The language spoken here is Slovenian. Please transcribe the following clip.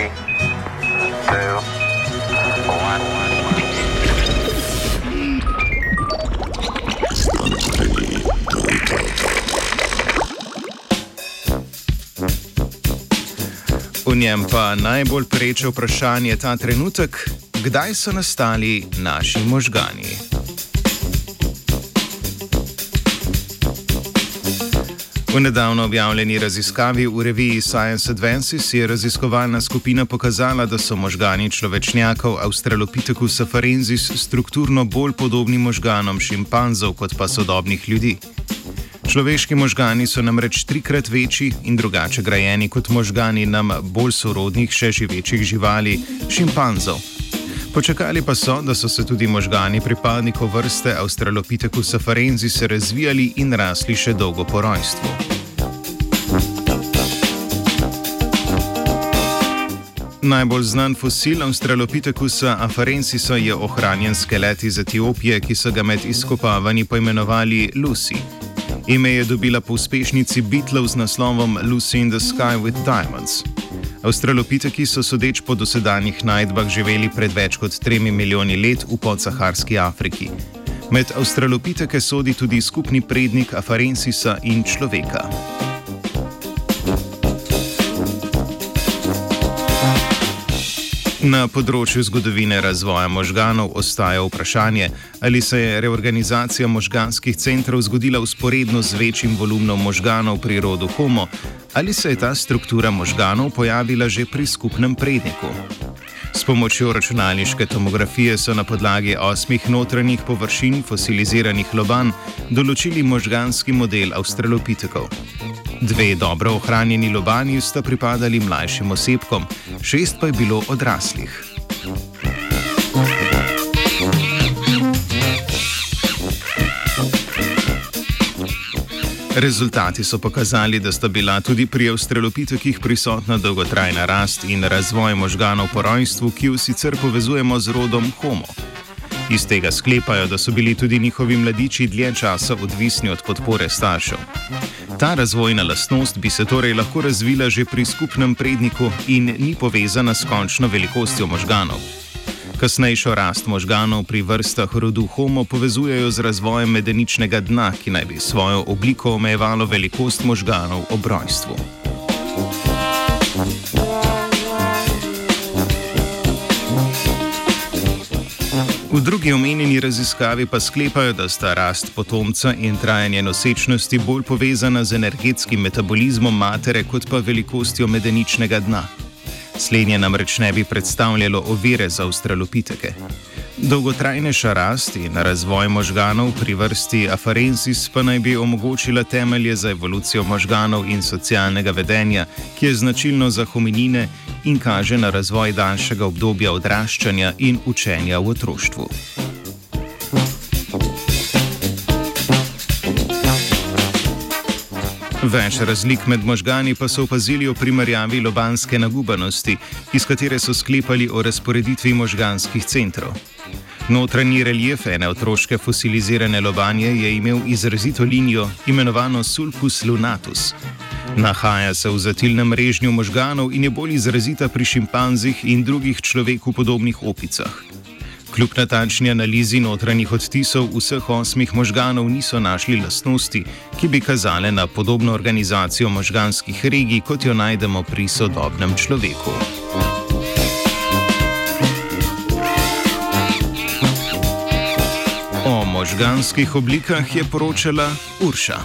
Three, two, one. V njem pa najbolj preče vprašanje ta trenutek, kdaj so nastali naši možgani. V nedavno objavljeni raziskavi v reviji Science Advances je raziskovalna skupina pokazala, da so možgani človečnjakov Australopithecus afarensis strukturno bolj podobni možganom šimpanzov kot pa sodobnih ljudi. Človeški možgani so namreč trikrat večji in drugače grajeni kot možgani nam bolj sorodnih še živečih živali, šimpanzov. Počakali pa so, da so se tudi možgani pripadnikov vrste Australopithecus afarensis razvijali in rasli še dolgo po rojstvu. Najbolj znan fosil Australopithecusa afarensisa je ohranjen skelet iz Etiopije, ki so ga med izkopavanji poimenovali Lucy. Ime je dobila po uspešnici Beatlov z naslovom Lucy in the Sky with Diamonds. Avstralopiteki so sodeč po dosedanjih najdbah živeli pred več kot tremi milijoni let v podsaharski Afriki. Med avstralopiteke sodi tudi skupni prednik afarensisa in človeka. Na področju zgodovine razvoja možganov ostaja vprašanje, ali se je reorganizacija možganskih centrov zgodila usporedno z večjim volumnom možganov pri rodu Homo, ali se je ta struktura možganov pojavila že pri skupnem predniku. S pomočjo računalniške tomografije so na podlagi osmih notranjih površin fosiliziranih loban določili možganski model avstralopitekov. Dve dobro ohranjeni lobani sta pripadali mlajšim osebkom, šest pa je bilo odraslih. Rezultati so pokazali, da sta bila tudi pri avstralopitekih prisotna dolgotrajna rast in razvoj možganov po rojstvu, ki jo sicer povezujemo z rodom Homo. Iz tega sklepajo, da so bili tudi njihovi mladiči dlje časa odvisni od podpore staršev. Ta razvojna lastnost bi se torej lahko razvila že pri skupnem predniku in ni povezana s končno velikostjo možganov. Kasnejšo rast možganov pri vrstah rodu Homo povezujejo z razvojem medeničnega dna, ki naj bi svojo obliko omejevalo velikost možganov ob rojstvu. V drugi omenjeni raziskavi pa sklepajo, da sta rast potomca in trajanje nosečnosti bolj povezana z energetskim metabolizmom matere kot pa velikostjo medeničnega dna. Slednje namreč ne bi predstavljalo ovire za avstralopiteke. Dolgotrajnejša rast in razvoj možganov pri vrsti afarensis pa naj bi omogočila temelje za evolucijo možganov in socialnega vedenja, ki je značilno za hominine in kaže na razvoj daljšega obdobja odraščanja in učenja v otroštvu. Več razlik med možgani pa so opazili v primerjavi lobanske nagubanosti, iz katere so sklepali o razporeditvi možganskih centrov. Notranji relief ene otroške fosilizirane lobanje je imel izrazito linijo, imenovano sulcus lunatus. Nahaja se v zatilnem režnju možganov in je bolj izrazita pri šimpanzih in drugih človeku podobnih opicah. Kljub natančni analizi notranjih odtisov vseh osmih možganov niso našli lastnosti, ki bi kazale na podobno organizacijo možganskih regij, kot jo najdemo pri sodobnem človeku. O možganskih oblikah je poročala Urša.